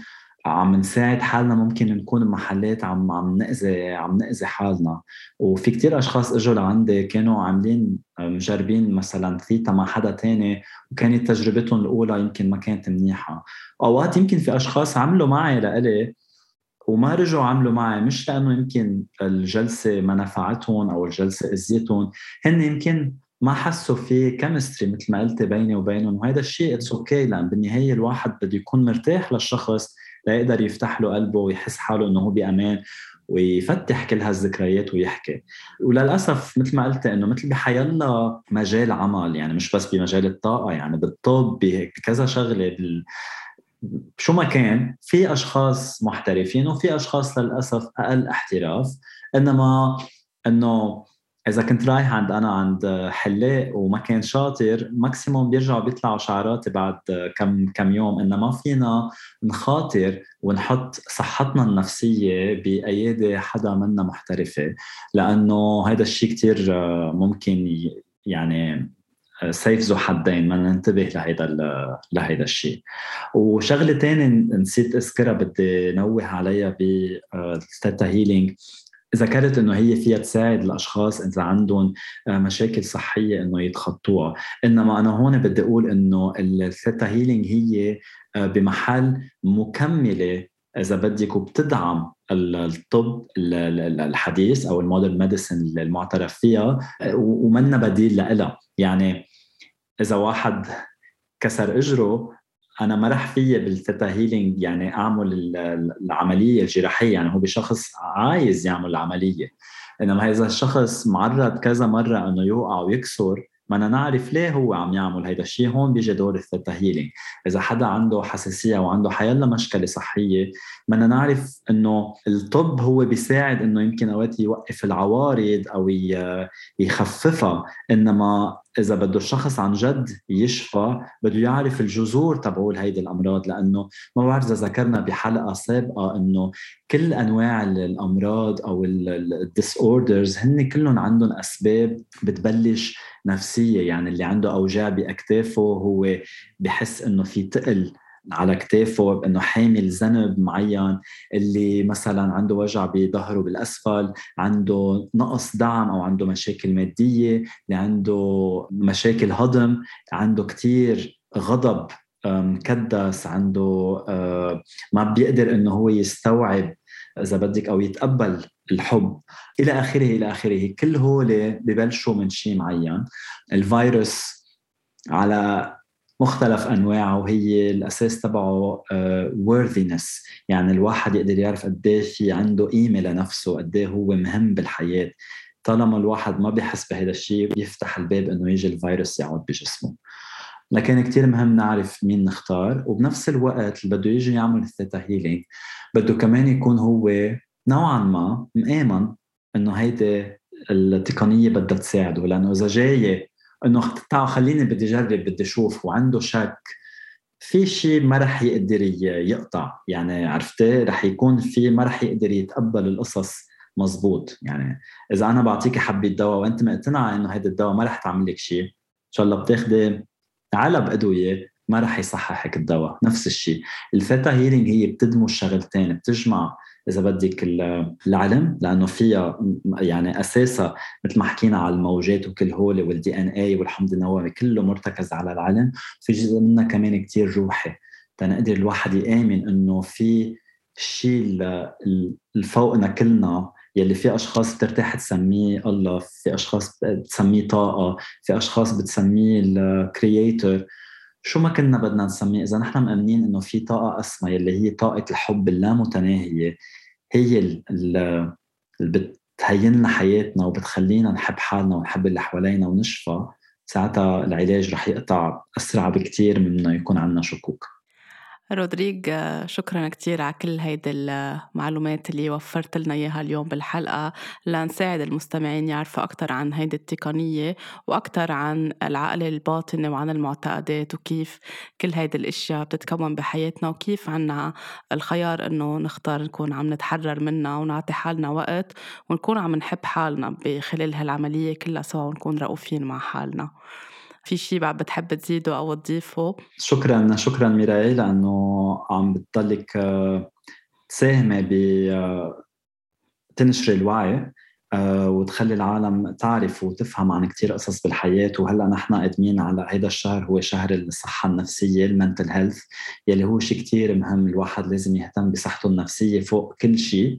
عم نساعد حالنا ممكن نكون بمحلات عم عم نأذي عم نأذي حالنا. وفي كتير أشخاص إجوا لعندي كانوا عاملين مجربين مثلا ثيتا مع حدا تاني وكانت تجربتهم الأولى يمكن ما كانت منيحة. أوقات يمكن في أشخاص عملوا معي لإلي وما رجعوا عملوا معي مش لأنه يمكن الجلسة ما نفعتهم أو الجلسة أذيتهم هن يمكن ما حسوا في chemistry مثل ما قلتي بيني وبينهم. وهذا الشيء it's okay لأن بالنهاية الواحد بده يكون مرتاح للشخص ليقدر يفتح له قلبه ويحس حاله إنه هو بأمان ويفتح كل هالذكريات ويحكي. وللأسف مثل ما قلت إنه مثل بحيلا مجال عمل يعني مش بس بمجال الطاقة يعني بالطب بكذا شغلة بال... شو ما كان في أشخاص محترفين وفي أشخاص للأسف أقل احتراف إنما إنه إذا كنت رايح عند أنا عند حلاق وما كان شاطر ماكسيموم بيرجعوا بيطلعوا شعراتي بعد كم كم يوم انه ما فينا نخاطر ونحط صحتنا النفسية بايادي حدا منه محترف. لأنه هذا الشيء كثير ممكن يعني سيف ذو حدين ما ننتبه لهيدا لهيدا الشيء وشغلة ثانية نسيت أذكرها بدي نوه عليها بال Theta Healing ذكرت إنه هي فيها تساعد الاشخاص إذا عندهم آه، مشاكل صحية إنه يتخطوها. إنما أنا هون بدي أقول إنه ال Theta Healing هي آه، بمحل مكملة إذا بدك وبتدعم الطب الحديث أو ال modern medicine المعترف فيها آه، ومنا بديل لها يعني إذا واحد كسر إجره أنا ما رح فيي بال Theta Healing يعني أعمل العملية الجراحية. يعني هو بشخص عايز يعمل العملية. إنما إذا الشخص معرض كذا مرة إنه يوقع ويكسر بدنا نعرف ليه هو عم يعمل هيدا الشيء هون بيجي دور ال Theta Healing إذا حدا عنده حساسية وعنده حيلا مشكلة صحية بدنا نعرف إنه الطب هو بيساعد إنه يمكن أوقات يوقف العوارض أو يخففها. إنما إذا بده الشخص عن جد يشفى بده يعرف الجذور تبعول هيدي الأمراض لأنه ما بعرف إذا ذكرنا بحلقة سابقة إنه كل أنواع الأمراض أو ال disorders هن كلهم عندهم أسباب بتبلش نفسية يعني اللي عنده أوجاع بأكتافه هو بحس إنه في تقل على كتافه بانه حامل ذنب معين اللي مثلا عنده وجع بظهره بالأسفل عنده نقص دعم أو عنده مشاكل مادية اللي عنده مشاكل هضم عنده كتير غضب مكدس عنده ما بيقدر إنه هو يستوعب إذا بدك أو يتقبل الحب. إلى آخره إلى آخره. كل هول ببلشوا من شيء معين. الفيروس على مختلف أنواعه وهي الأساس تبعه worthiness. يعني الواحد يقدر يعرف قد إيه في عنده قيمة لنفسه قد إيه هو مهم بالحياة. طالما الواحد ما بيحس بهذا الشيء بيفتح الباب إنه يجي الفيروس يقعد بجسمه. لكن كتير مهم نعرف مين نختار وبنفس الوقت اللي بده يجي يعمل الثيتا هيلينج بده كمان يكون هو نوعا ما مآمن إنه هيدي التقنية بدها تساعده. لأنه إذا جاية إنه تعال خليني بدي أجرب بدي أشوف وعنده شك في شيء ما رح يقدر يقطع. يعني عرفتي؟ رح يكون في ما رح يقدر يتقبل القصص مزبوط. يعني إذا أنا بعطيكي حبة دواء وأنت مقتنعة إنه هذا الدواء ما رح تعمل لك شيء إن شاء الله بتاخذي علب ادويه ما رح يصححك الدواء. نفس الشيء ال Theta Healing هي بتدمج شغلتين بتجمع إذا بدك العلم لأنه فيها يعني أساسها مثل ما حكينا على الموجات وكل هول وال DNA والحمض النووي كله مرتكز على العلم. في جزء منها كمان كتير روحي. تنقدر الواحد يآمن إنه في شيء الفوقنا كلنا يلي في أشخاص بترتاح تسميه الله في أشخاص بتسميه طاقة في أشخاص بتسميه ال Creator شو ما كنا بدنا نسميه إذا نحن مأمنين إنه في طاقة أسمى يلي هي طاقة الحب اللامتناهية هي اللي بتهين لنا حياتنا وبتخلينا نحب حالنا ونحب اللي حوالينا ونشفى ساعتها العلاج رح يقطع أسرع بكثير من إنه يكون عندنا شكوك. رودريج شكرا كتير على كل هيدي المعلومات اللي وفرت لنا إياها اليوم بالحلقة. لنساعد المستمعين يعرفوا أكثر عن هيدي التقنية وأكثر عن العقل الباطني وعن المعتقدات وكيف كل هيدي الأشياء بتتكون بحياتنا وكيف عنا الخيار إنه نختار نكون عم نتحرر منها ونعطي حالنا وقت ونكون عم نحب حالنا بخلال هالعملية كلها سوا ونكون رؤوفين مع حالنا. في شيء بعد بتحب تزيده أو تضيفه؟ شكرا شكرا ميراي لأنه عم بتضلك آه، تساهمي ب آه، تنشري الوعي. آه، وتخلي العالم تعرف وتفهم عن كتير قصص بالحياة. وهلأ نحن قادمين على هيدا الشهر هو شهر الصحة النفسية ال mental health يلي هو شيء كتير مهم الواحد لازم يهتم بصحته النفسية فوق كل شيء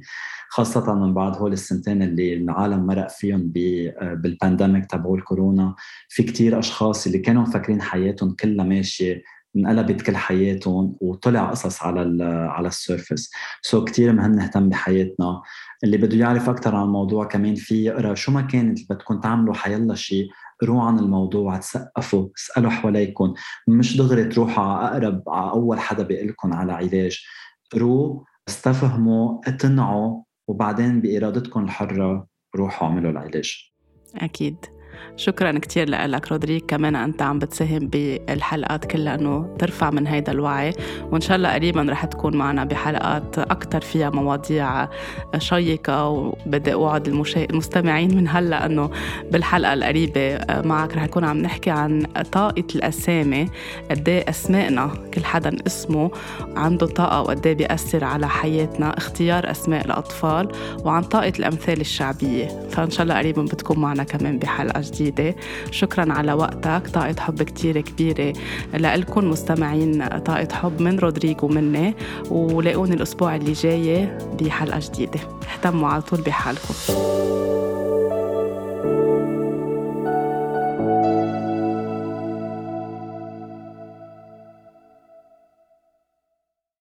خاصة من بعد هول السنتين اللي العالم مرق فيهم بال pandemic تبعو الكورونا في كتير أشخاص اللي كانوا مفكرين حياتهم كلها ماشية انقلبت كل حياتهم وطلع قصص على على ال surface so كثير مهم نهتم بحياتنا. اللي بده يعرف أكثر عن الموضوع كمان في يقرأ شو ما كان اللي بدكم تعملوا حيلا شيء قروا عن الموضوع تثقفوا اسالوا حواليكم مش دغري تروحوا على أقرب على أول حدا بيقول لكم على علاج. قروا استفهموا اقتنعوا وبعدين بإرادتكم الحرة روحوا اعملوا العلاج. أكيد. شكرا كتير لك رودريك كمان أنت عم بتساهم بالحلقات كلها أنه ترفع من هيدا الوعي. وإن شاء الله قريبا رح تكون معنا بحلقات أكتر فيها مواضيع شيقة وبدي أوعد المستمعين من هلأ أنه بالحلقة القريبة معك رح نكون عم نحكي عن طاقة الأسامي قد إيه أسمائنا كل حدا اسمه عنده طاقة وقد إيه بيأثر على حياتنا. اختيار أسماء الأطفال وعن طاقة الأمثال الشعبية. فإن شاء الله قريبا بتكون معنا كمان بحلقة جديدة. شكرا على وقتك. طاقة حب كتير كبيرة لإلكم مستمعين طاقة حب من رودريغو ومني ولاقوني الأسبوع اللي جاي بحلقة جديدة. اهتموا على طول بحالكم.